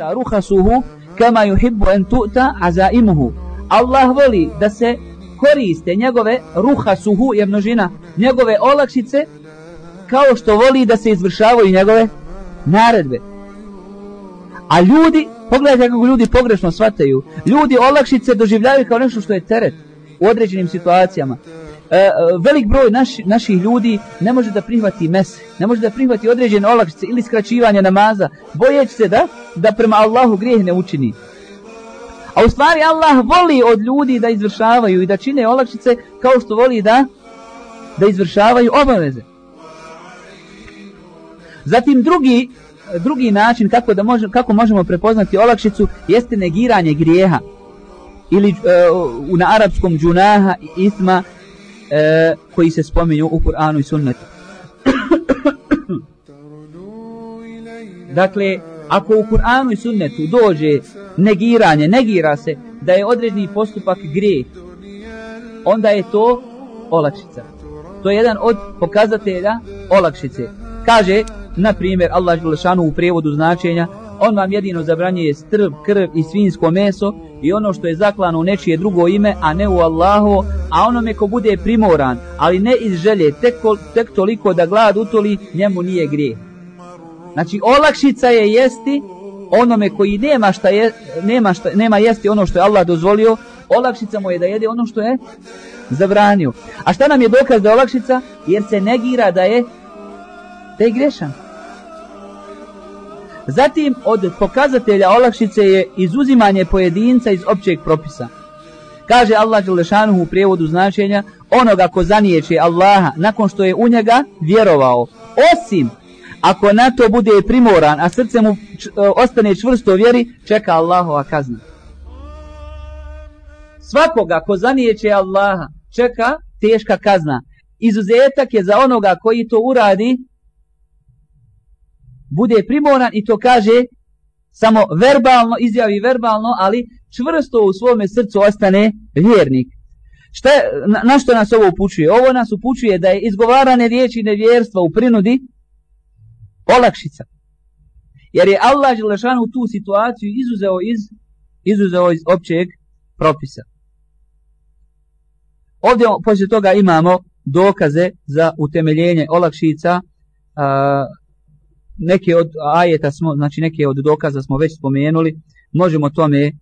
tu'ta ruhasuhu kama yuhibbu en tu'ta azaimuhu. Allah voli da se koriste njegove ruhasuhu je množina, njegove olakšice kao što voli da se izvršavaju njegove naredbe. A ljudi, pogledajte kako ljudi pogrešno shvataju, ljudi olakšice doživljavaju kao nešto što je teret u određenim situacijama. E, e, velik broj naš, naših ljudi ne može da prihvati mes, ne može da prihvati određene olakšice ili skraćivanje namaza, bojeći se da, da prema Allahu grijeh ne učini. A u stvari Allah voli od ljudi da izvršavaju i da čine olakšice kao što voli da, da izvršavaju obaveze. Zatim drugi, drugi način kako, da može, kako možemo prepoznati olakšicu jeste negiranje grijeha ili e, na arapskom džunaha, isma, e, koji se spominju u Kur'anu i Sunnetu. dakle, ako u Kur'anu i Sunnetu dođe negiranje, negira se da je određeni postupak grije, onda je to olakšica. To je jedan od pokazatelja olakšice. Kaže, na primjer, Allah Želešanu u prevodu značenja, on vam jedino zabranjuje strv, krv i svinsko meso i ono što je zaklano u nečije drugo ime, a ne u Allahovo, a onome ko bude primoran, ali ne iz želje, tek, kol, tek toliko da glad utoli, njemu nije grijeh. Znači, olakšica je jesti onome koji nema, šta je, nema, šta, nema jesti ono što je Allah dozvolio, olakšica mu je da jede ono što je zabranio. A šta nam je dokaz da je olakšica? Jer se negira da je da je grešan. Zatim, od pokazatelja olakšice je izuzimanje pojedinca iz općeg propisa. Kaže Allah Đelešanuhu u prevodu značenja onoga ko zaniječe Allaha nakon što je u njega vjerovao. Osim ako na to bude primoran, a srce mu č, e, ostane čvrsto vjeri, čeka Allahova kazna. Svakoga ko zaniječe Allaha čeka teška kazna. Izuzetak je za onoga koji to uradi, bude primoran i to kaže samo verbalno, izjavi verbalno, ali čvrsto u svome srcu ostane vjernik. Šta, na, na što nas ovo upućuje? Ovo nas upućuje da je izgovarane riječi nevjerstva u prinudi olakšica. Jer je Allah Želešanu tu situaciju izuzeo iz, izuzeo iz općeg propisa. Ovdje poslije toga imamo dokaze za utemeljenje olakšica. A, neke od ajeta smo, znači neke od dokaza smo već spomenuli. Možemo tome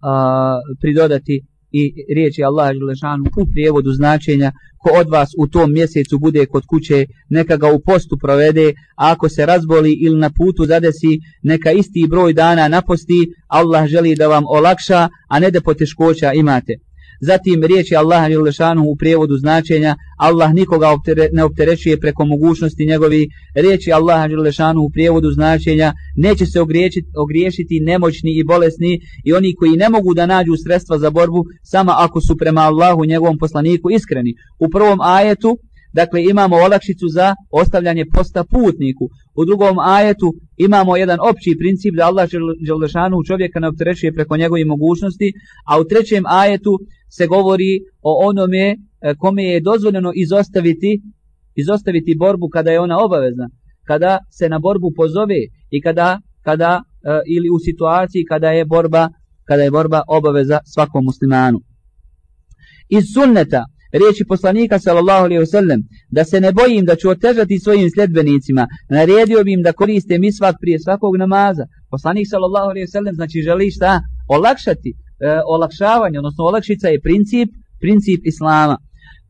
a, pridodati i riječi Allaha Đelešanu u prijevodu značenja ko od vas u tom mjesecu bude kod kuće, neka ga u postu provede, a ako se razboli ili na putu zadesi, neka isti broj dana naposti, Allah želi da vam olakša, a ne da poteškoća imate. Zatim riječi Allaha Jelešanu u prijevodu značenja Allah nikoga optere, ne opterećuje preko mogućnosti njegovi. Riječi Allaha Jelešanu u prijevodu značenja neće se ogriješiti, ogriješiti nemoćni i bolesni i oni koji ne mogu da nađu sredstva za borbu samo ako su prema Allahu njegovom poslaniku iskreni. U prvom ajetu Dakle, imamo olakšicu za ostavljanje posta putniku. U drugom ajetu imamo jedan opći princip da Allah Đelešanu čovjeka ne opterećuje preko njegovih mogućnosti, a u trećem ajetu se govori o onome e, kome je dozvoljeno izostaviti, izostaviti borbu kada je ona obavezna, kada se na borbu pozove i kada, kada e, ili u situaciji kada je borba kada je borba obaveza svakom muslimanu. Iz sunneta, riječi poslanika sallallahu alejhi ve sellem da se ne bojim da ću otežati svojim sledbenicima naredio bih im da koriste misvak prije svakog namaza poslanik sallallahu alejhi ve sellem znači želi šta olakšati e, olakšavanje odnosno olakšica je princip princip islama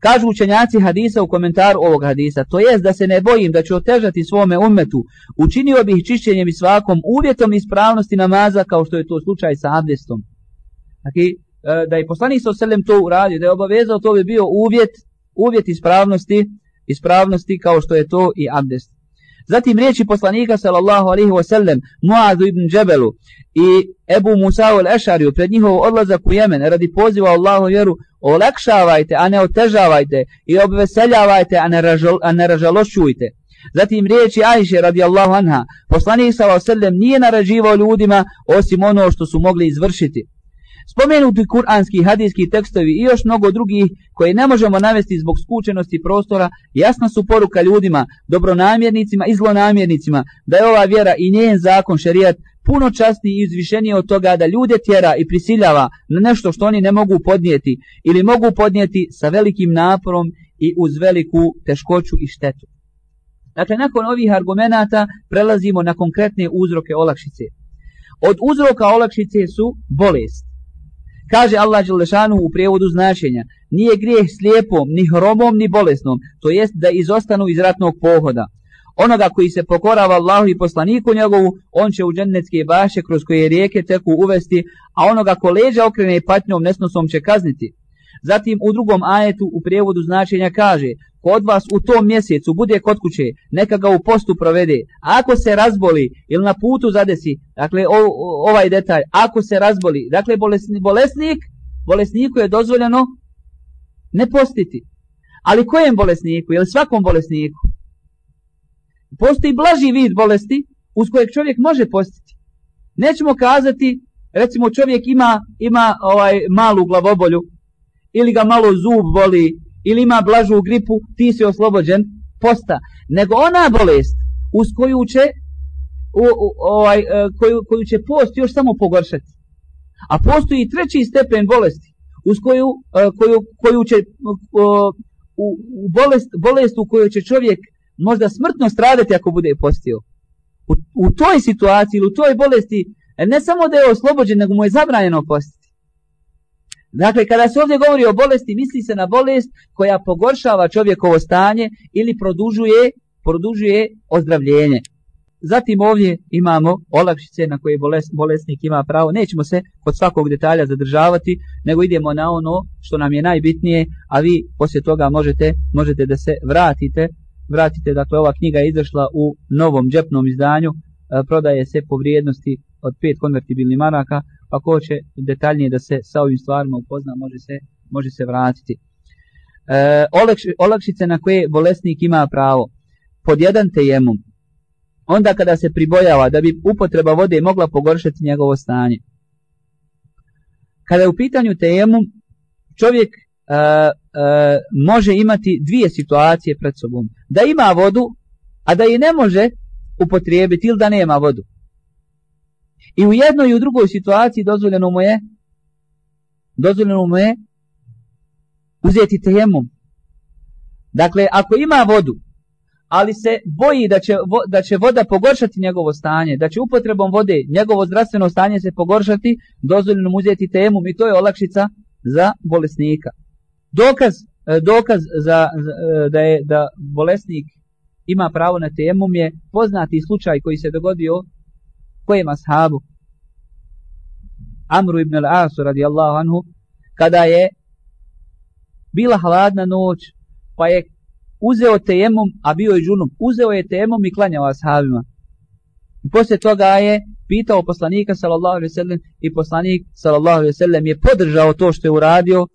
Kažu učenjaci hadisa u komentaru ovog hadisa, to jest da se ne bojim da ću otežati svome umetu, učinio bih čišćenjem i svakom uvjetom ispravnosti namaza kao što je to slučaj sa abdestom. Dakle, E, da je poslanik sa selem to uradio, da je obavezao, to bi bio uvjet, uvjet ispravnosti, ispravnosti kao što je to i abdest. Zatim riječi poslanika sallallahu alaihi wa sallam Muadu ibn Džebelu i Ebu Musa ul Ešariju pred njihov odlazak u Jemen radi poziva Allahu vjeru olakšavajte, a ne otežavajte i obveseljavajte, a ne, ražal, a ne ražalošujte. Zatim riječi Ajše radi Allahu anha poslanik sallallahu alaihi wa sallam nije narađivao ljudima osim ono što su mogli izvršiti. Spomenuti kuranski i hadijski tekstovi i još mnogo drugih koje ne možemo navesti zbog skučenosti prostora jasna su poruka ljudima, dobronamjernicima i zlonamjernicima da je ova vjera i njen zakon šerijat puno častniji i izvišeniji od toga da ljude tjera i prisiljava na nešto što oni ne mogu podnijeti ili mogu podnijeti sa velikim naporom i uz veliku teškoću i štetu. Dakle, nakon ovih argumenata prelazimo na konkretne uzroke olakšice. Od uzroka olakšice su bolest. Kaže Allah Đelešanu u prijevodu značenja, nije grijeh slijepom, ni hromom, ni bolesnom, to jest da izostanu iz ratnog pohoda. Onoga koji se pokorava Allahu i poslaniku njegovu, on će u džennetske baše kroz koje rijeke teku uvesti, a onoga ko leđa okrene patnjom nesnosom će kazniti. Zatim u drugom ajetu u prijevodu značenja kaže Kod vas u tom mjesecu bude kod kuće, neka ga u postu provede. Ako se razboli ili na putu zadesi, dakle o, o, ovaj detalj, ako se razboli, dakle bolesni, bolesnik, bolesniku je dozvoljeno ne postiti. Ali kojem bolesniku ili svakom bolesniku? Postoji blaži vid bolesti uz kojeg čovjek može postiti. Nećemo kazati, recimo čovjek ima, ima ovaj malu glavobolju, ili ga malo zub boli, ili ima blažu gripu, ti si oslobođen posta. Nego ona bolest uz koju će, u, u, ovaj, e, koju, koju će post još samo pogoršati. A postoji treći stepen bolesti uz koju, e, koju, koju će, e, u, u bolest, bolest u kojoj će čovjek možda smrtno stradati ako bude postio. U, u toj situaciji ili u toj bolesti ne samo da je oslobođen, nego mu je zabranjeno postiti. Dakle, kada se ovdje govori o bolesti, misli se na bolest koja pogoršava čovjekovo stanje ili produžuje, produžuje ozdravljenje. Zatim ovdje imamo olakšice na koje bolesnik ima pravo. Nećemo se kod svakog detalja zadržavati, nego idemo na ono što nam je najbitnije, a vi poslije toga možete, možete da se vratite. Vratite, dakle, ova knjiga je izašla u novom džepnom izdanju, e, prodaje se po vrijednosti od pet konvertibilnih maraka, pa ko će detaljnije da se sa ovim stvarima upozna, može se, može se vratiti. E, olakš, olakšice na koje bolesnik ima pravo, pod jedan tejemom, onda kada se pribojava da bi upotreba vode mogla pogoršati njegovo stanje. Kada je u pitanju tejemom, čovjek e, e, može imati dvije situacije pred sobom. Da ima vodu, a da je ne može upotrijebiti ili da nema vodu. I u jednoj i u drugoj situaciji dozvoljeno mu je dozvoljeno mu je uzeti tejemom. Dakle, ako ima vodu, ali se boji da će, da će voda pogoršati njegovo stanje, da će upotrebom vode njegovo zdravstveno stanje se pogoršati, dozvoljeno mu uzeti tejemom i to je olakšica za bolesnika. Dokaz, e, dokaz za, e, da je da bolesnik ima pravo na tejemom je poznati slučaj koji se dogodio kojem ashabu? Amru ibn al-Asu radijallahu anhu, kada je bila hladna noć, pa je uzeo tejemom, a bio je džunom, uzeo je tejemom i klanjao ashabima. I poslije toga je pitao poslanika sallallahu alaihi sallam i poslanik sallallahu alaihi sallam je podržao to što je uradio uh,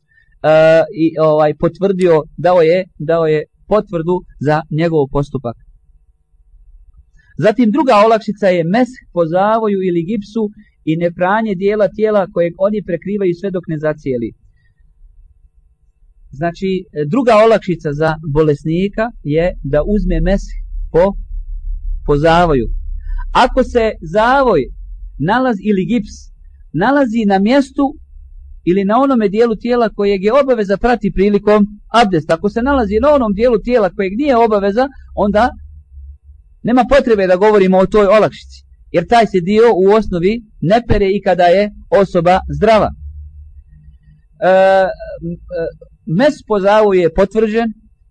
i ovaj potvrdio, dao je, dao je potvrdu za njegov postupak. Zatim druga olakšica je mes po zavoju ili gipsu i nepranje dijela tijela kojeg oni prekrivaju sve dok ne zacijeli. Znači, e, druga olakšica za bolesnika je da uzme mes po, po zavoju. Ako se zavoj nalazi ili gips nalazi na mjestu ili na onome dijelu tijela kojeg je obaveza prati prilikom abdesta. Ako se nalazi na onom dijelu tijela kojeg nije obaveza, onda Nema potrebe da govorimo o toj olakšici, jer taj se dio u osnovi ne pere i kada je osoba zdrava. E, e, mes po zavu je potvrđen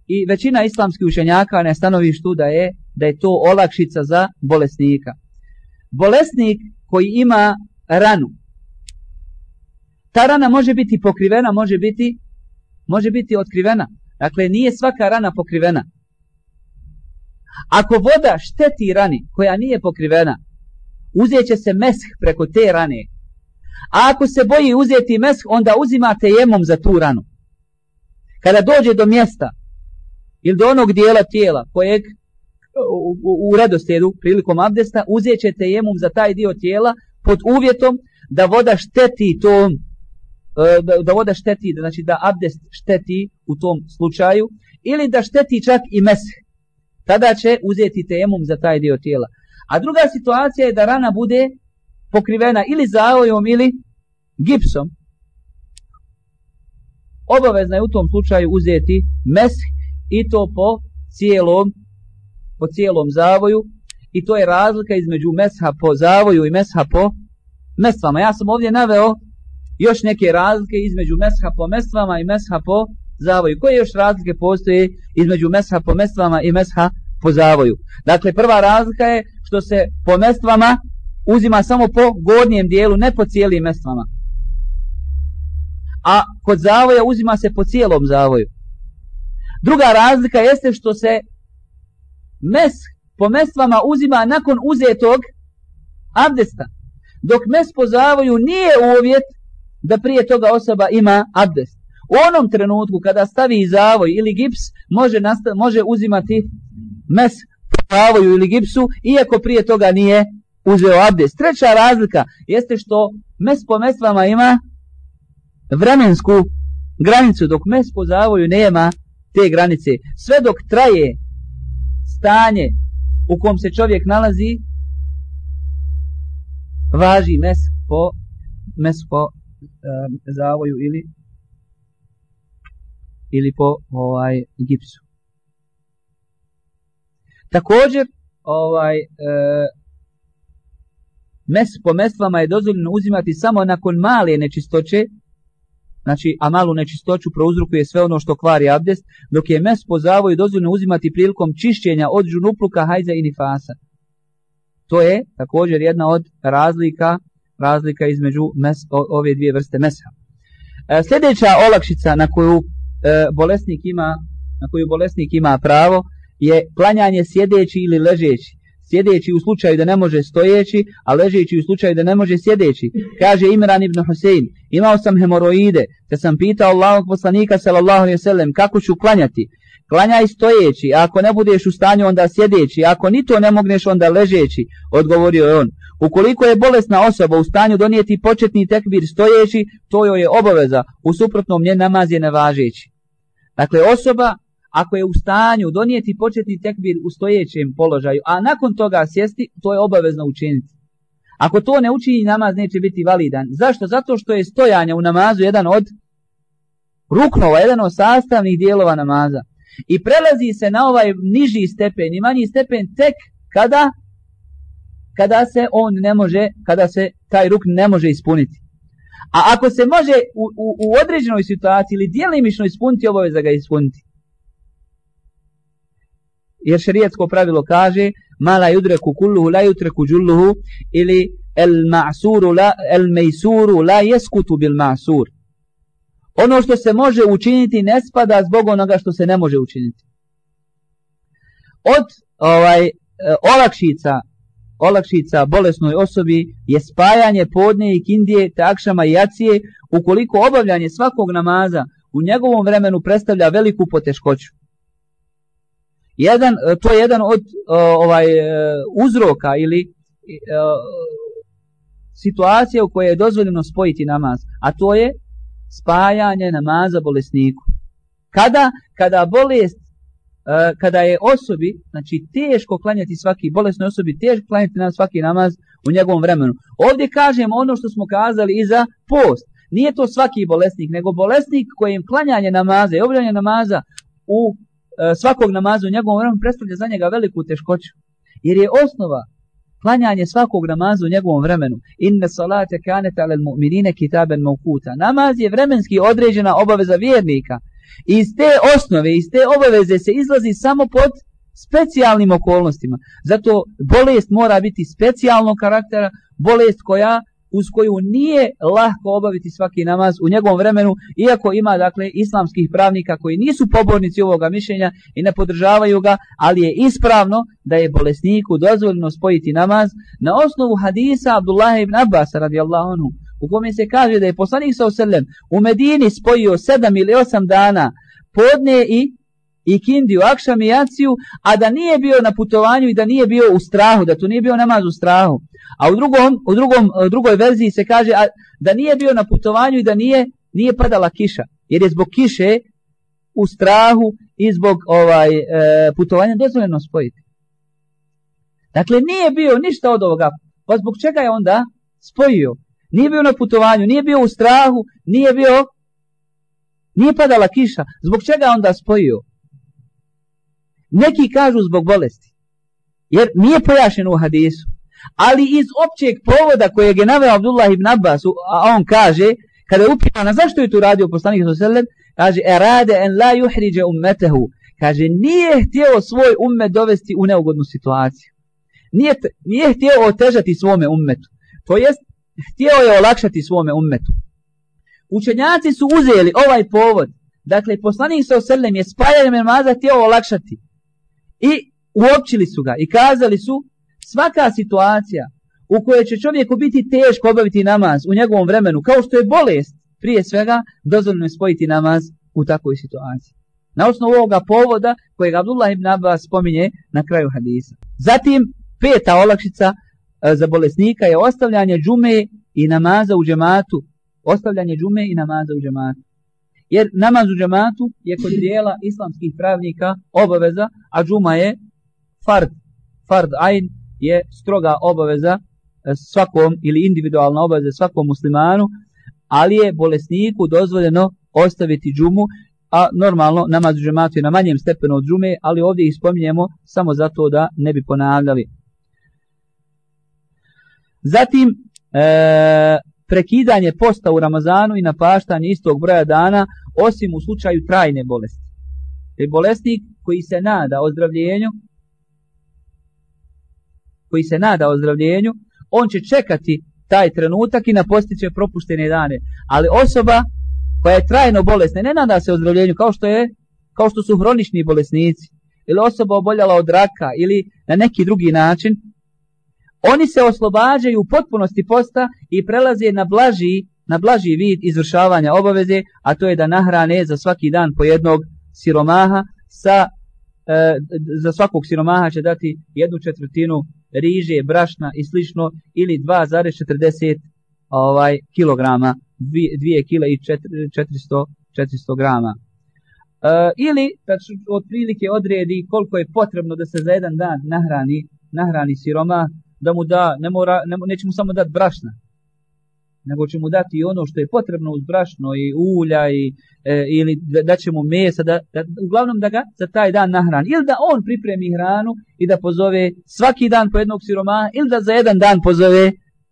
i većina islamskih učenjaka ne stanovištu da je da je to olakšica za bolesnika. Bolesnik koji ima ranu, ta rana može biti pokrivena, može biti, može biti otkrivena. Dakle, nije svaka rana pokrivena. Ako voda šteti rani koja nije pokrivena, uzet će se mesh preko te rane. A ako se boji uzeti mesh, onda uzimate jemom za tu ranu. Kada dođe do mjesta ili do onog dijela tijela kojeg u, u, u redostedu prilikom abdesta, uzet ćete jemom za taj dio tijela pod uvjetom da voda šteti tom e, da, da voda šteti, da, znači da abdest šteti u tom slučaju, ili da šteti čak i mesh. Tada će uzeti temum za taj dio tijela. A druga situacija je da rana bude pokrivena ili zavojom ili gipsom. Obavezno je u tom slučaju uzeti mes i to po cijelom, po cijelom zavoju. I to je razlika između mesha po zavoju i mesha po mestvama. Ja sam ovdje naveo još neke razlike između mesha po mestvama i mesha po mestvama zavoju. Koje još razlike postoje između mesha po mestvama i mesha po zavoju? Dakle, prva razlika je što se po mestvama uzima samo po gornjem dijelu, ne po cijelim mestvama. A kod zavoja uzima se po cijelom zavoju. Druga razlika jeste što se mes po mestvama uzima nakon uzetog abdesta. Dok mes po zavoju nije uvjet da prije toga osoba ima abdest. U onom trenutku kada stavi zavoj ili gips, može, nasta, može uzimati mes po zavoju ili gipsu, iako prije toga nije uzeo abdest. Treća razlika jeste što mes po mestvama ima vremensku granicu, dok mes po zavoju nema te granice. Sve dok traje stanje u kom se čovjek nalazi, važi mes po, mes po um, zavoju ili ili po ovaj gipsu. Također ovaj e, mes po mestvama je dozvoljeno uzimati samo nakon male nečistoće, znači a malu nečistoću prouzrukuje sve ono što kvari abdest, dok je mes po zavoju dozvoljeno uzimati prilikom čišćenja od žunupluka, hajza i nifasa. To je također jedna od razlika razlika između mes, ove dvije vrste mesa. E, sljedeća olakšica na koju e, bolesnik ima, na koju bolesnik ima pravo, je klanjanje sjedeći ili ležeći sjedeći u slučaju da ne može stojeći, a ležeći u slučaju da ne može sjedeći. Kaže Imran ibn Husein, imao sam hemoroide, te sam pitao Allahog poslanika sallallahu alaihi sallam kako ću klanjati. Klanjaj stojeći, a ako ne budeš u stanju onda sjedeći, a ako ni to ne mogneš onda ležeći, odgovorio je on. Ukoliko je bolesna osoba u stanju donijeti početni tekbir stojeći, to joj je obaveza, u suprotnom nje namaz je nevažeći. Dakle, osoba ako je u stanju donijeti početni tekbir u stojećem položaju, a nakon toga sjesti, to je obavezno učiniti. Ako to ne učini, namaz neće biti validan. Zašto? Zato što je stojanje u namazu jedan od ruknova, jedan od sastavnih dijelova namaza. I prelazi se na ovaj niži stepen i manji stepen tek kada kada se on ne može, kada se taj rukn ne može ispuniti. A ako se može u, u, u određenoj situaciji ili dijelimično ispuniti, obaveza ga ispuniti jer šerijetsko pravilo kaže mala yudre kulluhu la yutre kujulluhu ili el ma'suru la el meysuru la yeskutu bil ma'sur ono što se može učiniti ne spada zbog onoga što se ne može učiniti od ovaj e, olakšica olakšica bolesnoj osobi je spajanje podne i kindije te akšama i jacije ukoliko obavljanje svakog namaza u njegovom vremenu predstavlja veliku poteškoću jedan, e, to je jedan od e, ovaj e, uzroka ili situacije u kojoj je dozvoljeno spojiti namaz, a to je spajanje namaza bolesniku. Kada, kada bolest, kada je osobi, znači teško klanjati svaki, bolesnoj osobi teško klanjati nam svaki namaz u njegovom vremenu. Ovdje kažem ono što smo kazali i za post. Nije to svaki bolesnik, nego bolesnik kojem klanjanje namaza i obljanje namaza u E, svakog namaza u njegovom vremenu predstavlja za njega veliku teškoću. Jer je osnova klanjanje svakog namaza u njegovom vremenu. Inne salate kaneta lel mu'minine kitaben mu'kuta. Namaz je vremenski određena obaveza vjernika. Iz te osnove, iz te obaveze se izlazi samo pod specijalnim okolnostima. Zato bolest mora biti specijalnog karaktera, bolest koja uz koju nije lahko obaviti svaki namaz u njegovom vremenu, iako ima dakle islamskih pravnika koji nisu pobornici ovoga mišljenja i ne podržavaju ga, ali je ispravno da je bolesniku dozvoljeno spojiti namaz na osnovu hadisa Abdullah ibn Abbas radijallahu anhu, u kome se kaže da je poslanik sa u Medini spojio sedam ili osam dana podne i ikindiju, akšam i jaciju, a da nije bio na putovanju i da nije bio u strahu, da tu nije bio namaz u strahu. A u, drugom, u drugom, drugoj verziji se kaže a, da nije bio na putovanju i da nije, nije padala kiša, jer je zbog kiše u strahu i zbog ovaj, e, putovanja dozvoljeno spojiti. Dakle, nije bio ništa od ovoga, pa zbog čega je onda spojio? Nije bio na putovanju, nije bio u strahu, nije bio, nije padala kiša, zbog čega je onda spojio? Neki kažu zbog bolesti. Jer nije pojašeno u hadisu. Ali iz općeg povoda koje je naveo Abdullah ibn Abbas, a on kaže, kada je upitana zašto je tu radio poslanik Soselem, kaže, e rade en la juhriđe ummetehu. Kaže, nije htio svoj ummet dovesti u neugodnu situaciju. Nije, nije htio otežati svome ummetu. To jest, htio je olakšati svome ummetu. Učenjaci su uzeli ovaj povod. Dakle, poslanik sa je spajanjem namaza htio olakšati i uopćili su ga i kazali su svaka situacija u kojoj će čovjeku biti teško obaviti namaz u njegovom vremenu, kao što je bolest, prije svega, dozvoljno je spojiti namaz u takvoj situaciji. Na osnovu ovoga povoda kojeg Abdullah ibn Abbas spominje na kraju hadisa. Zatim, peta olakšica e, za bolesnika je ostavljanje džume i namaza u džematu. Ostavljanje džume i namaza u džematu. Jer namaz u džematu je kod dijela islamskih pravnika obaveza, a džuma je fard, fard ajn je stroga obaveza e, svakom ili individualna obaveza svakom muslimanu, ali je bolesniku dozvoljeno ostaviti džumu, a normalno namaz u džematu je na manjem stepenu od džume, ali ovdje ih spominjemo samo zato da ne bi ponavljali. Zatim, e, prekidanje posta u Ramazanu i napaštanje istog broja dana, osim u slučaju trajne bolesti. Te bolesnik koji se nada o zdravljenju, koji se nada o zdravljenju, on će čekati taj trenutak i napostiće propuštene dane. Ali osoba koja je trajno bolesna, ne nada se o zdravljenju kao što je, kao što su hronični bolesnici, ili osoba oboljala od raka ili na neki drugi način, oni se oslobađaju u potpunosti posta i prelaze na blaži, na blaži vid izvršavanja obaveze, a to je da nahrane za svaki dan po jednog siromaha sa e, za svakog siromaha će dati jednu četvrtinu riže, brašna i slično ili 2,40 ovaj kilograma, 2 kg i 400 400 grama. E, ili da otprilike odredi koliko je potrebno da se za jedan dan nahrani nahrani siromah da mu da, ne mora, ne, neće mu samo dati brašna, nego će mu dati ono što je potrebno uz brašno i ulja i, e, ili da, da će mu mesa, da, da, uglavnom da ga za taj dan nahrani. Ili da on pripremi hranu i da pozove svaki dan po jednog siromaha ili da za jedan dan pozove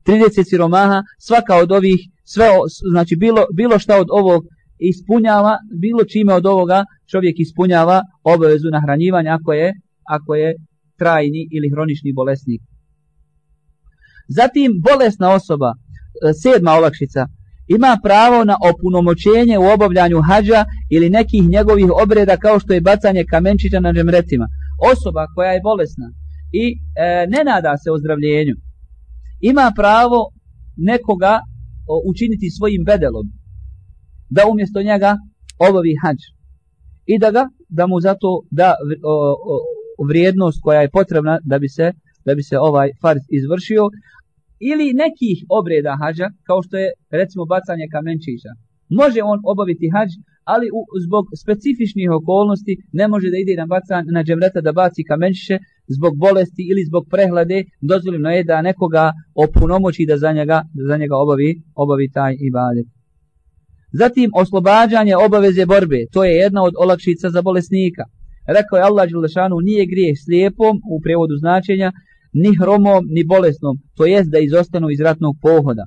30 siromaha, svaka od ovih, sve, znači bilo, bilo šta od ovog ispunjava, bilo čime od ovoga čovjek ispunjava obavezu nahranjivanja ako je, ako je trajni ili hronični bolesnik. Zatim bolesna osoba, e, sedma olakšica, ima pravo na opunomoćenje u obavljanju hađa ili nekih njegovih obreda kao što je bacanje kamenčića na džemretima. Osoba koja je bolesna i e, ne nada se o zdravljenju, ima pravo nekoga o, učiniti svojim bedelom, da umjesto njega obavi hađ i da, ga, da mu zato da o, o, vrijednost koja je potrebna da bi se da bi se ovaj farz izvršio, ili nekih obreda hađa, kao što je recimo bacanje kamenčića. Može on obaviti hađ, ali u, zbog specifičnih okolnosti ne može da ide na, baca, na džemreta da baci kamenčiće zbog bolesti ili zbog prehlade, dozvoljeno je da nekoga opunomoći da za njega, da za njega obavi, obavi taj ibadet. Zatim oslobađanje obaveze borbe, to je jedna od olakšica za bolesnika. Rekao je Allah Đelešanu, nije grijeh slijepom, u prevodu značenja, ni hromom, ni bolesnom, to jest da izostanu iz ratnog pohoda.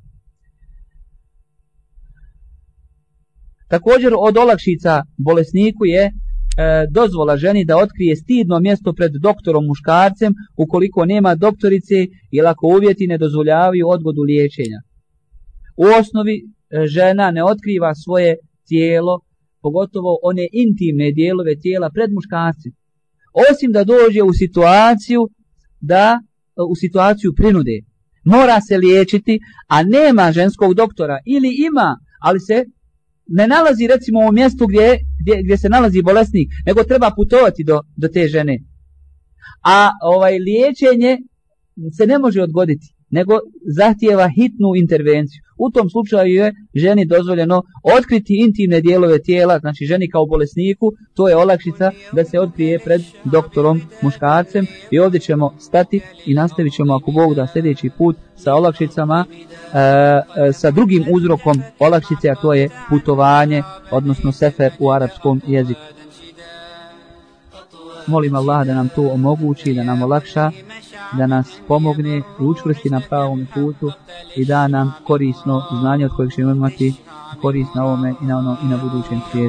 Također od olakšica bolesniku je e, dozvola ženi da otkrije stidno mjesto pred doktorom muškarcem ukoliko nema doktorice ili ako uvjeti ne dozvoljavaju odgodu liječenja. U osnovi e, žena ne otkriva svoje tijelo, pogotovo one intimne dijelove tijela pred muškarcem. Osim da dođe u situaciju da E, u situaciju prinude. Mora se liječiti, a nema ženskog doktora. Ili ima, ali se ne nalazi recimo u mjestu gdje, gdje, gdje se nalazi bolesnik, nego treba putovati do, do te žene. A ovaj liječenje se ne može odgoditi nego zahtijeva hitnu intervenciju. U tom slučaju je ženi dozvoljeno otkriti intimne dijelove tijela, znači ženi kao bolesniku, to je olakšica da se otkrije pred doktorom muškarcem i ovdje ćemo stati i nastavit ćemo, ako Bog da, sljedeći put sa olakšicama, e, e, sa drugim uzrokom olakšice, a to je putovanje, odnosno sefer u arapskom jeziku molim Allaha da nam to omogući, da nam olakša, da nas pomogne i učvrsti na pravom putu i da nam korisno znanje od kojeg ćemo imati korist na ovome i na ono i na budućem svijetu.